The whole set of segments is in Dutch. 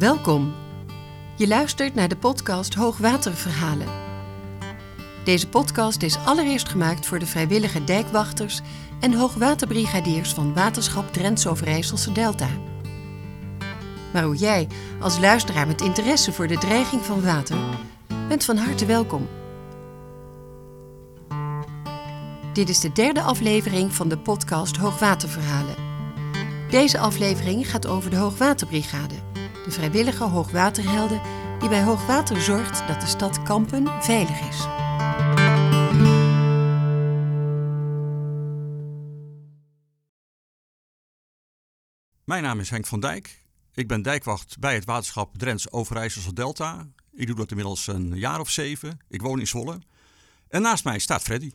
Welkom. Je luistert naar de podcast Hoogwaterverhalen. Deze podcast is allereerst gemaakt voor de vrijwillige dijkwachters en hoogwaterbrigadiers van Waterschap Drents Overijsselse Delta. Maar hoe jij, als luisteraar met interesse voor de dreiging van water, bent van harte welkom. Dit is de derde aflevering van de podcast Hoogwaterverhalen. Deze aflevering gaat over de Hoogwaterbrigade, de vrijwillige hoogwaterhelden die bij hoogwater zorgt dat de stad Kampen veilig is. Mijn naam is Henk van Dijk. Ik ben dijkwacht bij het waterschap Drents Overijsselse Delta. Ik doe dat inmiddels een jaar of zeven. Ik woon in Zwolle. En naast mij staat Freddy.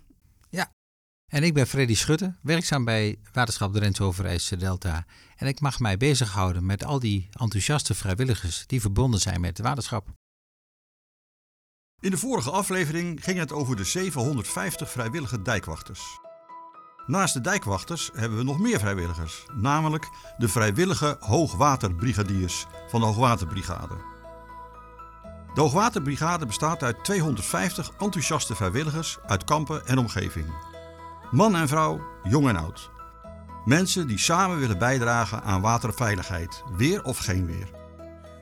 En ik ben Freddy Schutte, werkzaam bij Waterschap Drenthe Overijsselse Delta. En ik mag mij bezighouden met al die enthousiaste vrijwilligers die verbonden zijn met het waterschap. In de vorige aflevering ging het over de 750 vrijwillige dijkwachters. Naast de dijkwachters hebben we nog meer vrijwilligers, namelijk de vrijwillige hoogwaterbrigadiers van de Hoogwaterbrigade. De Hoogwaterbrigade bestaat uit 250 enthousiaste vrijwilligers uit Kampen en omgeving. Man en vrouw, jong en oud. Mensen die samen willen bijdragen aan waterveiligheid, weer of geen weer.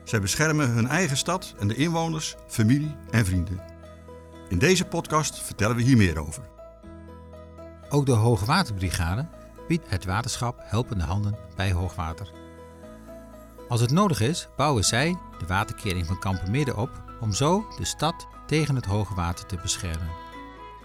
Zij beschermen hun eigen stad en de inwoners, familie en vrienden. In deze podcast vertellen we hier meer over. Ook de Hoogwaterbrigade biedt het waterschap helpende handen bij hoogwater. Als het nodig is, bouwen zij de waterkering van Kampenmidden op om zo de stad tegen het hoge water te beschermen.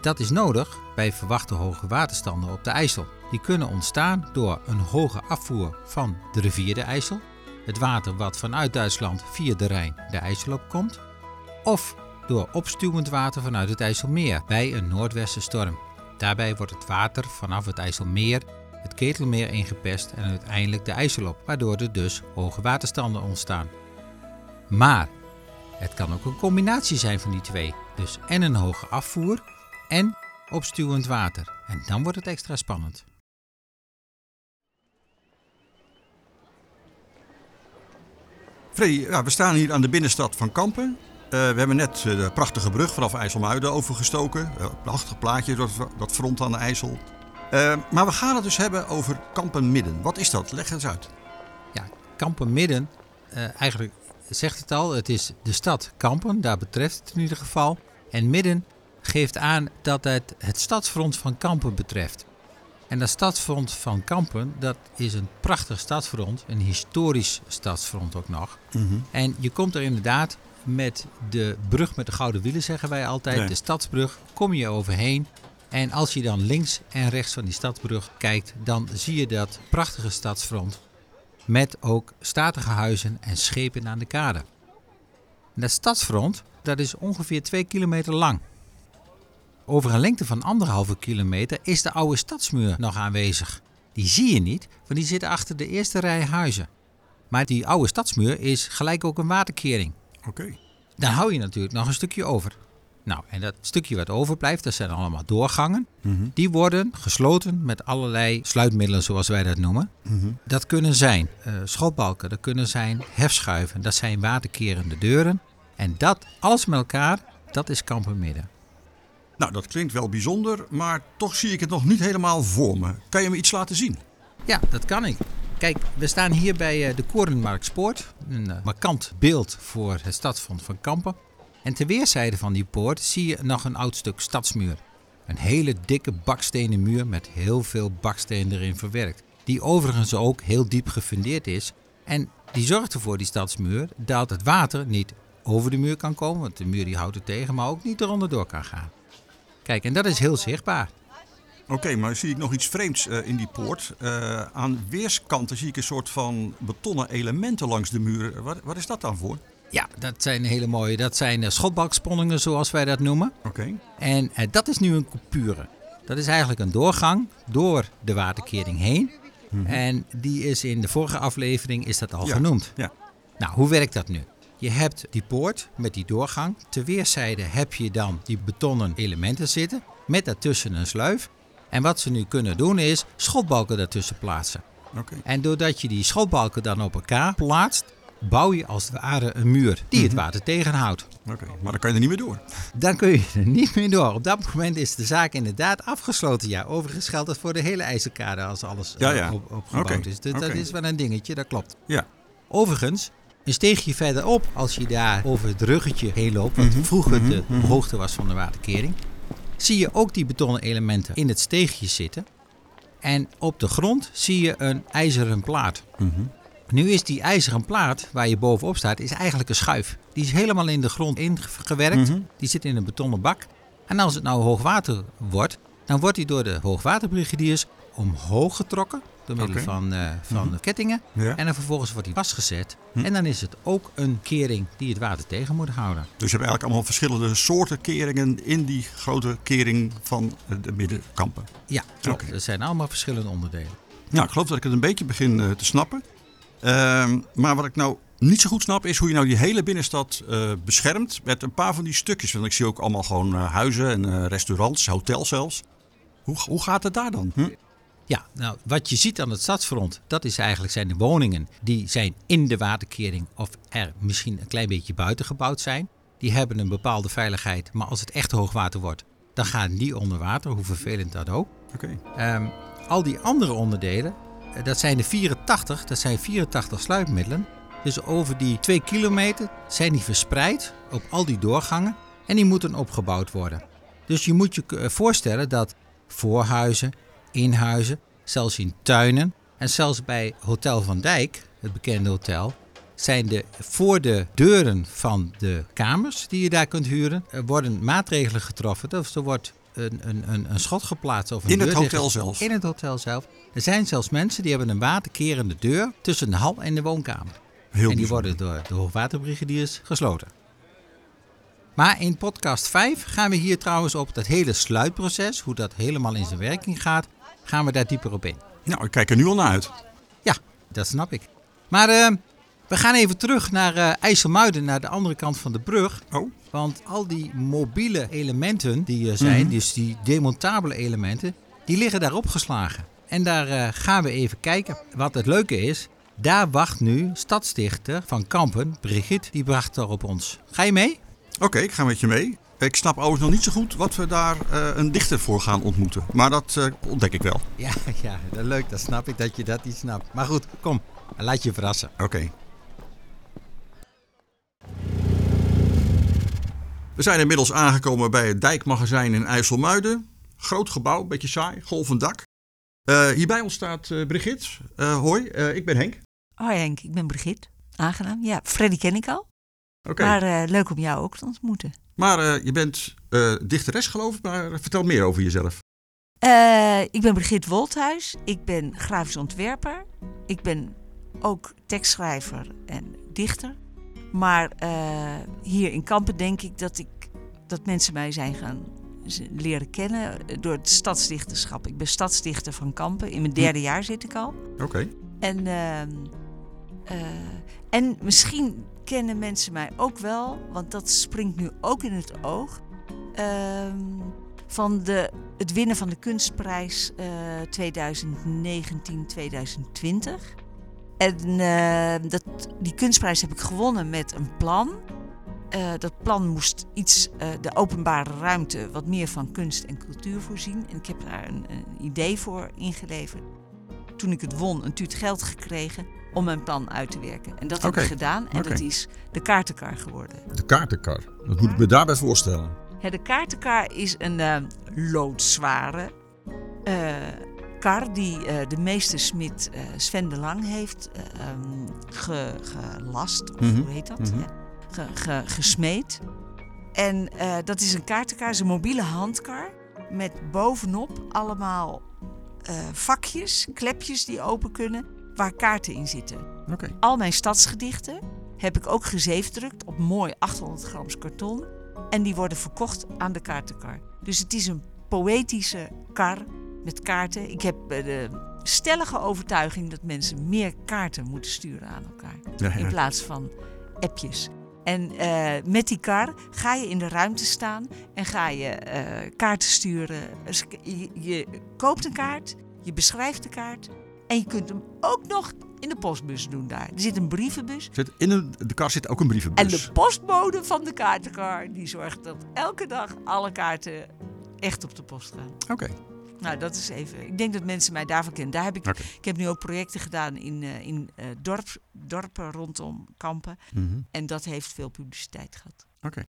Dat is nodig bij verwachte hoge waterstanden op de IJssel. Die kunnen ontstaan door een hoge afvoer van de rivier de IJssel, het water wat vanuit Duitsland via de Rijn de IJssel opkomt, of door opstuwend water vanuit het IJsselmeer bij een noordwestenstorm. Daarbij wordt het water vanaf het IJsselmeer het Ketelmeer ingepest en uiteindelijk de IJssel op, waardoor er dus hoge waterstanden ontstaan. Maar het kan ook een combinatie zijn van die twee, dus en een hoge afvoer en opstuwend water. En dan wordt het extra spannend. Freddy, ja, we staan hier aan de binnenstad van Kampen. Uh, we hebben net uh, de prachtige brug vanaf IJsselmuiden overgestoken. Uh, prachtig plaatje, dat, dat front aan de IJssel. maar we gaan het dus hebben over Kampen Midden. Wat is dat? Leg eens uit. Ja, Kampen Midden, eigenlijk zegt het al, het is de stad Kampen, daar betreft het in ieder geval. En midden geeft aan dat het het stadsfront van Kampen betreft. En dat stadsfront van Kampen, dat is een prachtig stadsfront, een historisch stadsfront ook nog. Mhm. En je komt er inderdaad met de brug met de gouden wielen, zeggen wij altijd, de stadsbrug, kom je overheen. En als je dan links en rechts van die stadsbrug kijkt, dan zie je dat prachtige stadsfront. Met ook statige huizen en schepen aan de kade. En dat stadsfront, dat is ongeveer twee kilometer lang. Over een lengte van anderhalve kilometer is de oude stadsmuur nog aanwezig. Die zie je niet, want die zit achter de eerste rij huizen. Maar die oude stadsmuur is gelijk ook een waterkering. Oké. Dan hou je natuurlijk nog een stukje over. Nou, en dat stukje wat overblijft, dat zijn allemaal doorgangen. Mhm. Die worden gesloten met allerlei sluitmiddelen, zoals wij dat noemen. Mhm. Dat kunnen zijn uh, schotbalken, dat kunnen zijn hefschuiven, dat zijn waterkerende deuren. En dat, alles met elkaar, dat is Kampenmidden. Nou, dat klinkt wel bijzonder, maar toch zie ik het nog niet helemaal voor me. Kan je me iets laten zien? Ja, dat kan ik. Kijk, we staan hier bij eh, de Korenmarkspoort. Een eh, markant beeld voor het stadsfront van Kampen. En ter weerszijde van die poort zie je nog een oud stuk stadsmuur. Een hele dikke bakstenen muur met heel veel baksteen erin verwerkt. Die overigens ook heel diep gefundeerd is. En die zorgt ervoor, die stadsmuur, dat het water niet over de muur kan komen. Want de muur die houdt het tegen, maar ook niet eronder door kan gaan. Kijk, en dat is heel zichtbaar. Oké, maar zie ik nog iets vreemds uh, in die poort. Uh, aan weerskanten zie ik een soort van betonnen elementen langs de muren. Wat, wat is dat dan voor? Ja, dat zijn hele mooie. Dat zijn uh, schotbalksponningen, zoals wij dat noemen. Oké. En dat is nu een coupure. Dat is eigenlijk een doorgang door de waterkering heen. Mhm. En die is in de vorige aflevering is dat al Ja, genoemd. ja. Nou, hoe werkt dat nu? Je hebt die poort met die doorgang. Ter weerszijden heb je dan die betonnen elementen zitten. Met daartussen een sluif. En wat ze nu kunnen doen is schotbalken daartussen plaatsen. Oké. En doordat je die schotbalken dan op elkaar plaatst, bouw je als het ware een muur die het water tegenhoudt. Oké, maar dan kan je er niet meer door. Dan kun je er niet meer door. Op dat moment is de zaak inderdaad afgesloten. Ja, overigens geldt dat voor de hele IJzerkade als alles Ja, eh, ja. op, opgebouwd is. Dus dat is wel een dingetje, dat klopt. Ja. Overigens, een steegje verderop, als je daar over het ruggetje heen loopt, wat Mhm, vroeger mhm, de mhm. hoogte was van de waterkering, zie je ook die betonnen elementen in het steegje zitten. En op de grond zie je een ijzeren plaat. Mhm. Nu is die ijzeren plaat waar je bovenop staat, is eigenlijk een schuif. Die is helemaal in de grond ingewerkt. Mhm. Die zit in een betonnen bak. En als het nou hoogwater wordt, dan wordt die door de hoogwaterbrigadiers omhoog getrokken. Door middel van, eh, van de kettingen. Ja. En dan vervolgens wordt die vastgezet. Hm. En dan is het ook een kering die het water tegen moet houden. Dus je hebt eigenlijk allemaal verschillende soorten keringen in die grote kering van de middenkampen. Ja, klopt. Er zijn allemaal verschillende onderdelen. Nou, ik geloof dat ik het een beetje begin eh, te snappen. Ehm, maar wat ik nou niet zo goed snap is hoe je nou die hele binnenstad eh, beschermt met een paar van die stukjes. Want ik zie ook allemaal gewoon huizen en restaurants, hotels zelfs. Hoe, hoe gaat het daar dan? Hm? Ja, nou, wat je ziet aan het stadsfront, dat is eigenlijk zijn de woningen die zijn in de waterkering of er misschien een klein beetje buiten gebouwd zijn. Die hebben een bepaalde veiligheid, maar als het echt hoogwater wordt, dan gaan die onder water, hoe vervelend dat ook. Oké. Ehm, al die andere onderdelen, eh, dat zijn de 84, dat zijn 84 sluipmiddelen. Dus over die 2 kilometer zijn die verspreid op al die doorgangen en die moeten opgebouwd worden. Dus je moet je eh, voorstellen dat voorhuizen, inhuizen, zelfs in tuinen en zelfs bij Hotel van Dijk, het bekende hotel, zijn de, voor de deuren van de kamers die je daar kunt huren, er worden maatregelen getroffen. Dus er wordt een, een, een, een schot geplaatst of een In het hotel dicht- zelf? In het hotel zelf. Er zijn zelfs mensen die hebben een waterkerende deur tussen de hal en de woonkamer. Heel en die bijzonder. worden door de hoogwaterbrigadiers gesloten. Maar in podcast 5 gaan we hier trouwens op dat hele sluitproces, hoe dat helemaal in zijn werking gaat, gaan we daar dieper op in. Nou, ik kijk er nu al naar uit. Ja, dat snap ik. Maar eh, we gaan even terug naar eh IJsselmuiden, naar de andere kant van de brug. Oh, Want al die mobiele elementen die er zijn, Mhm. dus die demontabele elementen, die liggen daar opgeslagen. En daar eh, gaan we even kijken. Wat het leuke is, daar wacht nu stadsdichter van Kampen, Brigitte, die wacht daar op ons. Ga je mee? oké, ik ga met je mee. Ik snap overigens nog niet zo goed wat we daar eh, een dichter voor gaan ontmoeten. Maar dat eh, ontdek ik wel. Ja, ja, dat leuk. Dat snap ik dat je dat niet snapt. Maar goed, kom, laat je verrassen. Oké. We zijn inmiddels aangekomen bij het dijkmagazijn in IJsselmuiden. Groot gebouw, beetje saai, golvend dak. Eh, hier bij ons staat eh, Brigitte. Eh, hoi, eh, ik ben Henk. Hoi Henk, ik ben Brigitte. Aangenaam. Ja, Freddy ken ik al. Maar eh, leuk om jou ook te ontmoeten. Maar eh, je bent eh, dichteres geloof ik, maar vertel meer over jezelf. Ik ben Brigitte Wolthuis. Ik ben grafisch ontwerper. Ik ben ook tekstschrijver en dichter. Maar hier in Kampen denk ik dat, ik dat mensen mij zijn gaan leren kennen door het stadsdichterschap. Ik ben stadsdichter van Kampen. In mijn derde jaar zit ik al. Oké. En, ehm, eh, en misschien kennen mensen mij ook wel, want dat springt nu ook in het oog. ehm, van de, het winnen van de kunstprijs eh 2019-2020. En eh, dat, die kunstprijs heb ik gewonnen met een plan. Eh, dat plan moest iets, eh, de openbare ruimte wat meer van kunst en cultuur voorzien. En ik heb daar een, een idee voor ingeleverd toen ik het won, een tuut geld gekregen om mijn plan uit te werken. En dat heb ik gedaan en dat is de kaartenkar geworden. De kaartenkar. Dat moet ik me daarbij voorstellen. Ja, de kaartenkar is een eh, loodzware eh, kar die eh, de meester smid eh, Sven de Lang heeft ge- gelast. Of Mhm, hoe heet dat? mhm. Ja, ge- ge- gesmeed. En dat is een kaartenkar, is een mobiele handkar. Met bovenop allemaal vakjes, klepjes die open kunnen, waar kaarten in zitten. Oké. Al mijn stadsgedichten heb ik ook gezeefdrukt op mooi 800 grams karton. En die worden verkocht aan de kaartenkar. Dus het is een poëtische kar met kaarten. Ik heb eh, de stellige overtuiging dat mensen meer kaarten moeten sturen aan elkaar. Ja, In plaats van appjes. En eh, met die kar ga je in de ruimte staan en ga je eh, kaarten sturen. Dus je, je koopt een kaart, je beschrijft de kaart En je kunt hem ook nog in de postbus doen daar. Er zit een brievenbus. Zit in een, de kar zit ook een brievenbus. En de postbode van de kaartenkar, die zorgt dat elke dag alle kaarten echt op de post gaan. Oké. Nou, dat is even. Ik denk dat mensen mij daarvan kennen. Daar heb ik, ik heb nu ook projecten gedaan in, eh, in eh, dorp, dorpen rondom kampen. Mhm. En dat heeft veel publiciteit gehad. Oké.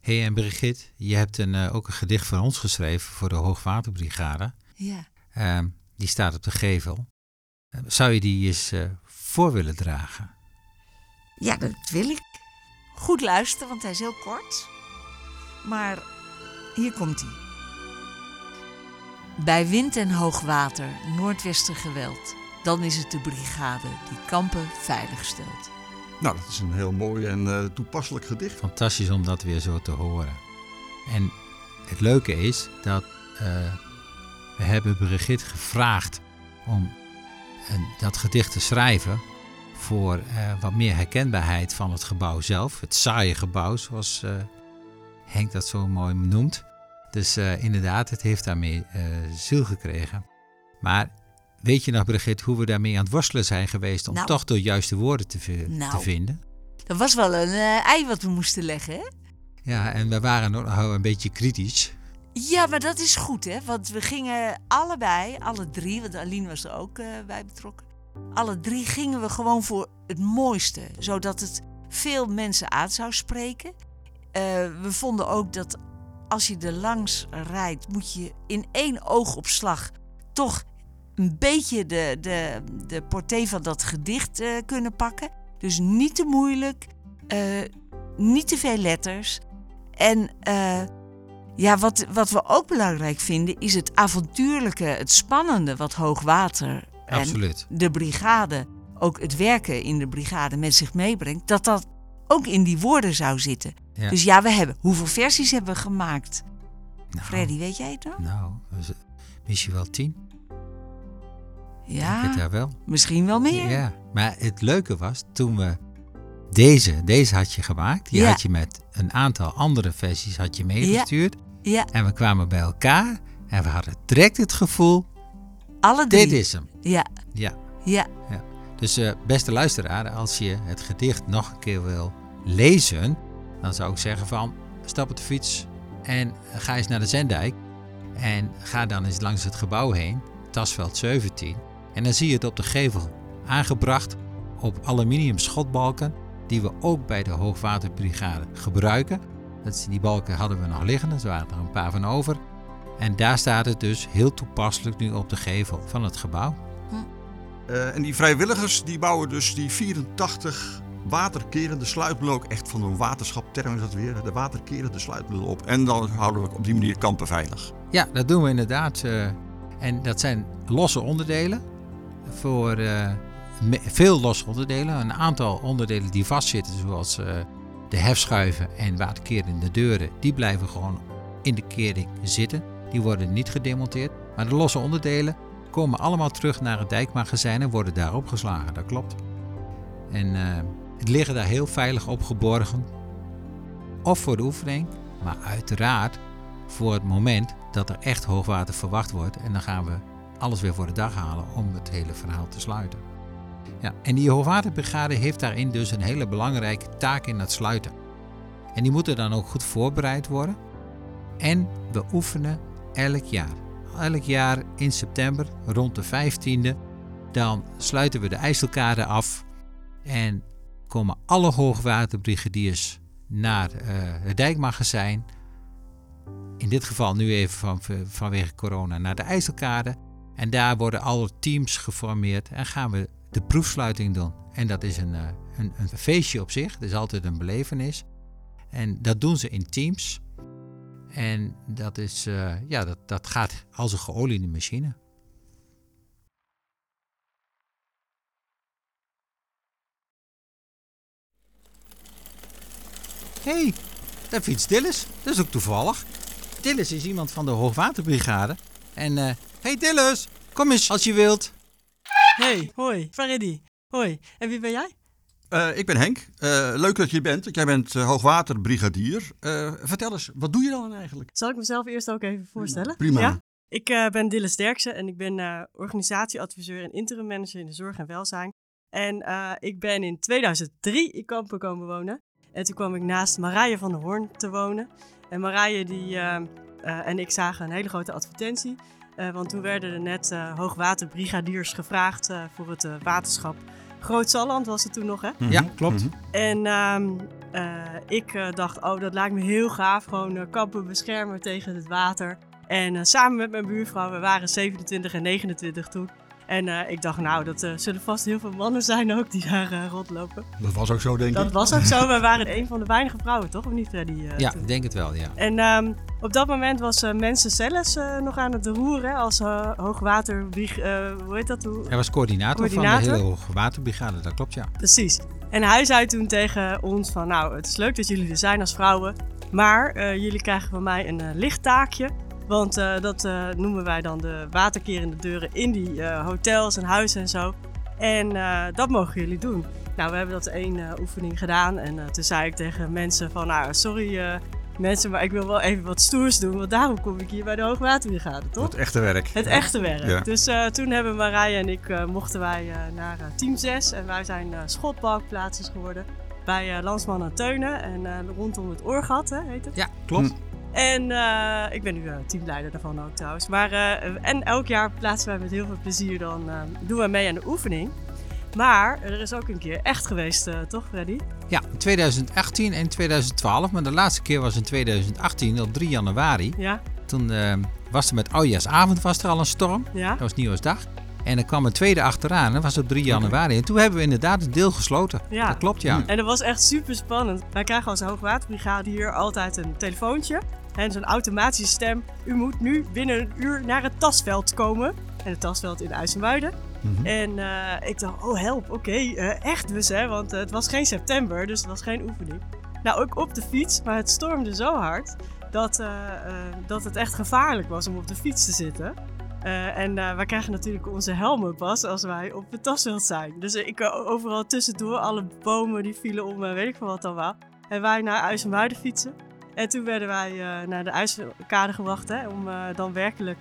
hey, en Brigitte, je hebt een, eh, ook een gedicht voor ons geschreven voor de Hoogwaterbrigade. Ja. Ehm, die staat op de gevel. Zou je die eens eh, voor willen dragen? Ja, dat wil ik. Goed luisteren, want hij is heel kort. Maar hier komt hij. Bij wind en hoogwater, noordwesten geweld. Dan is het de brigade die kampen veilig stelt. Nou, dat is een heel mooi en eh, toepasselijk gedicht. Fantastisch om dat weer zo te horen. En het leuke is dat eh, we hebben Brigitte gevraagd om dat gedicht te schrijven voor eh, wat meer herkenbaarheid van het gebouw zelf. Het saaie gebouw, zoals eh, Henk dat zo mooi noemt. Dus eh, inderdaad, het heeft daarmee eh, ziel gekregen. Maar weet je nog, Brigitte, hoe we daarmee aan het worstelen zijn geweest om Nou. toch de juiste woorden te, vi- Nou. te vinden? Dat was wel een eh, ei wat we moesten leggen, hè? Ja, en we waren nog een beetje kritisch. Ja, maar dat is goed, hè? Want we gingen allebei, alle drie, want Aline was er ook eh, bij betrokken. Alle drie gingen we gewoon voor het mooiste, zodat het veel mensen aan zou spreken. Eh, we vonden ook dat als je er langs rijdt, moet je in één oogopslag toch een beetje de, de, de portée van dat gedicht eh, kunnen pakken. Dus niet te moeilijk, niet te veel letters. En ja, wat, wat we ook belangrijk vinden is het avontuurlijke, het spannende wat hoogwater en Absoluut. de brigade, ook het werken in de brigade met zich meebrengt, dat dat ook in die woorden zou zitten. Ja. Dus ja, we hebben. Hoeveel versies hebben we gemaakt? Nou, Freddy, weet jij het nog? Nou, misschien wel tien. Ja, het daar wel. misschien wel meer. Ja, maar het leuke was toen we deze, deze had je gemaakt. Die Ja. had je met een aantal andere versies had je meegestuurd. Ja, En we kwamen bij elkaar en we hadden direct het gevoel, alle drie. dit is hem. Ja, Ja. ja, Dus eh, beste luisteraar, als je het gedicht nog een keer wil lezen, dan zou ik zeggen van stap op de fiets en ga eens naar de Zendijk. En ga dan eens langs het gebouw heen, Tasveld 17. En dan zie je het op de gevel aangebracht op aluminium schotbalken, die we ook bij de Hoogwaterbrigade gebruiken. Dat is, die balken hadden we nog liggen, er waren er een paar van over. En daar staat het dus heel toepasselijk nu op de gevel van het gebouw. Eh, en die vrijwilligers die bouwen dus die 84 waterkerende sluitmiddelen ook echt van een waterschapterm is dat weer. De waterkerende sluitmiddelen op. En dan houden we op die manier kampen veilig. Ja, dat doen we inderdaad. eh, en dat zijn losse onderdelen. Voor eh, veel losse onderdelen. Een aantal onderdelen die vastzitten, zoals eh, de hefschuiven en waterkerende deuren, die blijven gewoon in de kering zitten. Die worden niet gedemonteerd. Maar de losse onderdelen komen allemaal terug naar het dijkmagazijn en worden daar opgeslagen. Dat klopt. En eh, het liggen daar heel veilig opgeborgen. Of voor de oefening, maar uiteraard voor het moment dat er echt hoogwater verwacht wordt. En dan gaan we alles weer voor de dag halen om het hele verhaal te sluiten. Ja, en die hoogwaterbrigade heeft daarin dus een hele belangrijke taak in het sluiten. En die moeten dan ook goed voorbereid worden. En we oefenen elk jaar. Elk jaar in september, rond de 15e, dan sluiten we de IJsselkade af. En komen alle hoogwaterbrigadiers naar eh, het dijkmagazijn in dit geval nu even van, vanwege corona naar de IJsselkade. En daar worden alle teams geformeerd en gaan we de proefsluiting doen. En dat is een, eh, een, een feestje op zich, het is altijd een belevenis. En dat doen ze in teams. En dat, is, eh, ja, dat, dat gaat als een geoliede machine. Hé, hey, daar fietst Dillis. Dat is ook toevallig. Dillis is iemand van de Hoogwaterbrigade. En, eh hey Dillis, kom eens als je wilt. Hey, hoi, Freddy. Hoi, en wie ben jij? Eh, ik ben Henk. Eh, leuk dat je bent. Jij bent eh, hoogwaterbrigadier. Eh, vertel eens, wat doe je dan eigenlijk? Zal ik mezelf eerst ook even voorstellen? Prima. Ja? Ik uh, ben Dille Sterkse en ik ben uh, organisatieadviseur en interim manager in de zorg en welzijn. En uh, ik ben in 2003 in Kampen komen wonen. En toen kwam ik naast Marije van der Hoorn te wonen. En Marije die, en ik zagen een hele grote advertentie. Want toen werden er net hoogwaterbrigadiers gevraagd voor het waterschap Groot Zalland was het toen nog, hè? Mm -hmm. Ja, klopt. Mm -hmm. En um, uh, ik uh, dacht, oh, dat lijkt me heel gaaf. Gewoon uh, kampen beschermen tegen het water. En samen met mijn buurvrouw, we waren 27 en 29 toen. En uh, ik dacht, nou, dat uh, zullen vast heel veel mannen zijn ook die daar uh, rondlopen. Dat was ook zo, denk ik. Dat was ook zo. We waren een van de weinige vrouwen, toch? Of niet, Freddy? ja, ik denk het wel, ja. En um, op dat moment was mensen zelfs nog aan het roeren als hoogwater... hoe heet dat? Hoe? Hij was coördinator, coördinator, van de hele hoogwaterbrigade, dat klopt, ja. Precies. En hij zei toen tegen ons van, nou, het is leuk dat jullie er zijn als vrouwen... maar jullie krijgen van mij een lichttaakje... Want uh, dat uh, noemen wij dan de waterkerende deuren in die uh, hotels en huizen en zo. En dat mogen jullie doen. Nou, we hebben dat één oefening gedaan. En toen zei ik tegen mensen van, nou, sorry mensen, maar ik wil wel even wat stoers doen. Want daarom kom ik hier bij de Hoogwaterbrigade, toch? Het echte werk. Het echte werk. Ja. Dus toen hebben Marije en ik, mochten wij naar Team 6. En wij zijn schotbalkplaatsers geworden bij Landsman en Teunen. En rondom het Oorgat, hè, heet het? Ja, klopt. Hm. En uh, ik ben nu uh, teamleider daarvan ook trouwens. Maar, uh, en elk jaar plaatsen wij met heel veel plezier dan doen we mee aan de oefening. Maar er is ook een keer echt geweest, toch Freddy? Ja, in 2018 en 2012. Maar de laatste keer was in 2018 op 3 januari. Ja. Toen was er met oudjaarsavond was er al een storm. Ja. Dat was Nieuwjaarsdag. En er kwam een tweede achteraan, dat was op 3 januari. En toen hebben we inderdaad het deel gesloten. Ja. Dat klopt, ja. En dat was echt super spannend. Wij krijgen als hoogwaterbrigade hier altijd een telefoontje. En zo'n automatische stem. U moet nu binnen een uur naar het tasveld komen. En het tasveld in IJsselmuiden. Mm -hmm. En uh, ik dacht, oh help, oké, okay, uh, echt dus hè. Want uh, het was geen september, dus het was geen oefening. Nou, ook op de fiets, maar het stormde zo hard dat, dat het echt gevaarlijk was om op de fiets te zitten. En wij krijgen natuurlijk onze helmen pas als wij op het tasveld zijn. Dus ik overal tussendoor, alle bomen die vielen om, weet ik veel wat dan wel. En wij naar IJsselmuiden fietsen. En toen werden wij naar de IJsselkade gebracht hè, om dan werkelijk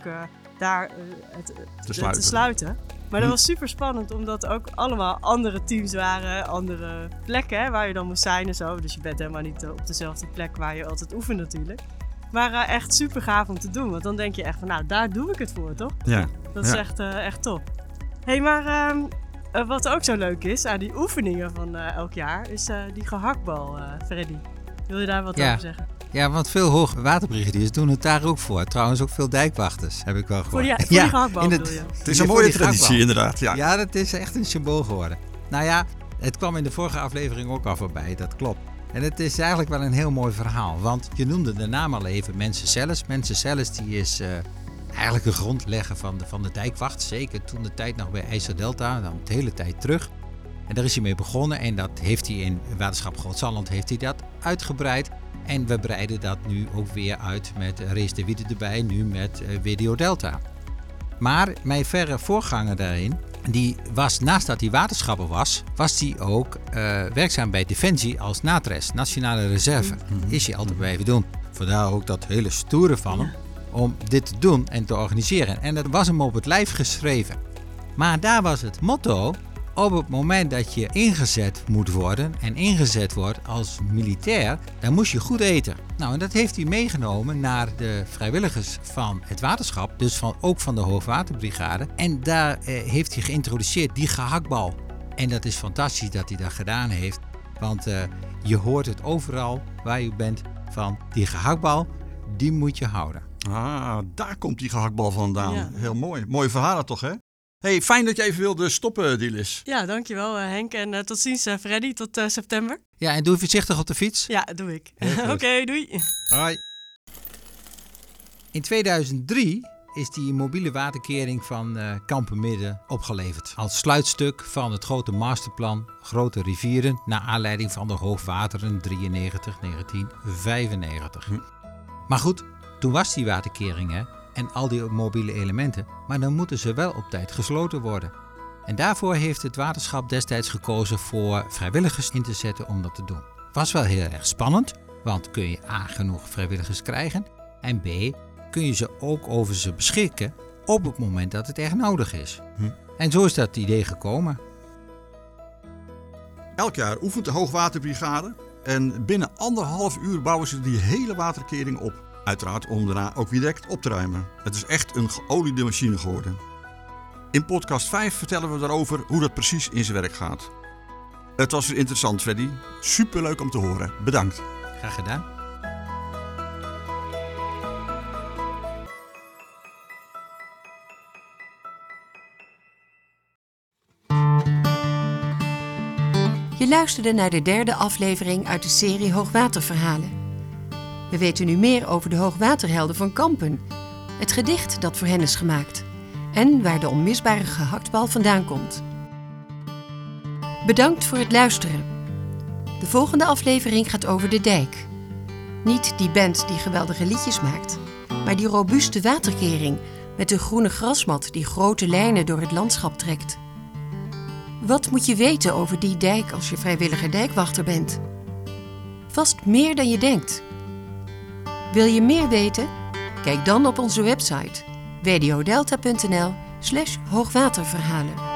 daar het, te, sluiten. te, sluiten. Maar dat was super spannend, omdat ook allemaal andere teams waren, andere plekken hè, waar je dan moest zijn en zo. Dus je bent helemaal niet op dezelfde plek waar je altijd oefent natuurlijk. Maar uh, echt super gaaf om te doen. Want dan denk je echt van, nou, daar doe ik het voor, toch? Ja. Dat is ja. echt, uh, echt top. Hé, hey, maar uh, wat ook zo leuk is aan die oefeningen van elk jaar, is die gehaktbal, Freddy. Wil je daar wat ja. over zeggen? Ja, want veel hoogwaterbrigadiers doen het daar ook voor. Trouwens ook veel dijkwachters, heb ik wel gehoord. Voor die, voor die gehaktbal het, het is een mooie traditie, inderdaad. Ja. ja, dat is echt een symbool geworden. Nou ja, het kwam in de vorige aflevering ook al voorbij, dat klopt. En het is eigenlijk wel een heel mooi verhaal. Want je noemde de naam al even Mensen Celles. Mensen Celles die is uh, eigenlijk een grondlegger van de, van de dijkwacht. Zeker toen de tijd nog bij IJsseldelta, dan de hele tijd terug. En daar is hij mee begonnen en dat heeft hij in Waterschap Groot-Zalland heeft hij dat uitgebreid. En we breiden dat nu ook weer uit met Race de Wiede erbij, nu met uh, WDO Delta. Maar mijn verre voorganger daarin, die was, naast dat hij waterschappen was, was hij ook uh, werkzaam bij Defensie als NATRES, Nationale Reserve. Mm-hmm. Is hij altijd blijven doen. Vandaar ook dat hele stoere van hem om dit te doen en te organiseren. En dat was hem op het lijf geschreven. Maar daar was het motto, op het moment dat je ingezet moet worden en ingezet wordt als militair, dan moest je goed eten. Nou, en dat heeft hij meegenomen naar de vrijwilligers van het waterschap, dus van, ook van de Hoogwaterbrigade. En daar eh, heeft hij geïntroduceerd die gehaktbal. En dat is fantastisch dat hij dat gedaan heeft, want eh, je hoort het overal waar je bent van die gehaktbal, die moet je houden. Ah, daar komt die gehaktbal vandaan. Ja. Heel mooi. Mooie verhalen toch, hè? Hey, fijn dat je even wilde stoppen, Dilis. Ja, dankjewel uh, Henk. En uh, tot ziens, uh, Freddy. Tot september. Ja, en doe voorzichtig op de fiets. Ja, doe ik. Oké, okay, doei. Hoi. In 2003 is die mobiele waterkering van Kampenmidden opgeleverd. Als sluitstuk van het grote masterplan Grote Rivieren... naar aanleiding van de hoogwateren 93-1995. Hm. Maar goed, toen was die waterkering, hè en al die mobiele elementen, maar dan moeten ze wel op tijd gesloten worden. En daarvoor heeft het waterschap destijds gekozen voor vrijwilligers in te zetten om dat te doen. Was wel heel erg spannend, want kun je A genoeg vrijwilligers krijgen en B kun je ze ook over ze beschikken op het moment dat het echt nodig is. Hm. En zo is dat idee gekomen. Elk jaar oefent de Hoogwaterbrigade en binnen anderhalf uur bouwen ze die hele waterkering op. Uiteraard om daarna ook weer direct op te ruimen. Het is echt een geoliede machine geworden. In podcast 5 vertellen we daarover hoe dat precies in zijn werk gaat. Het was weer interessant, Freddy. Superleuk om te horen. Bedankt. Graag gedaan. Je luisterde naar de derde aflevering uit de serie Hoogwaterverhalen. We weten nu meer over de hoogwaterhelden van Kampen, het gedicht dat voor hen is gemaakt en waar de onmisbare gehaktbal vandaan komt. Bedankt voor het luisteren. De volgende aflevering gaat over de dijk. Niet die band die geweldige liedjes maakt, maar die robuuste waterkering met de groene grasmat die grote lijnen door het landschap trekt. Wat moet je weten over die dijk als je vrijwilliger dijkwachter bent? Vast meer dan je denkt. Wil je meer weten? Kijk dan op onze website wdodelta.nl/hoogwaterverhalen.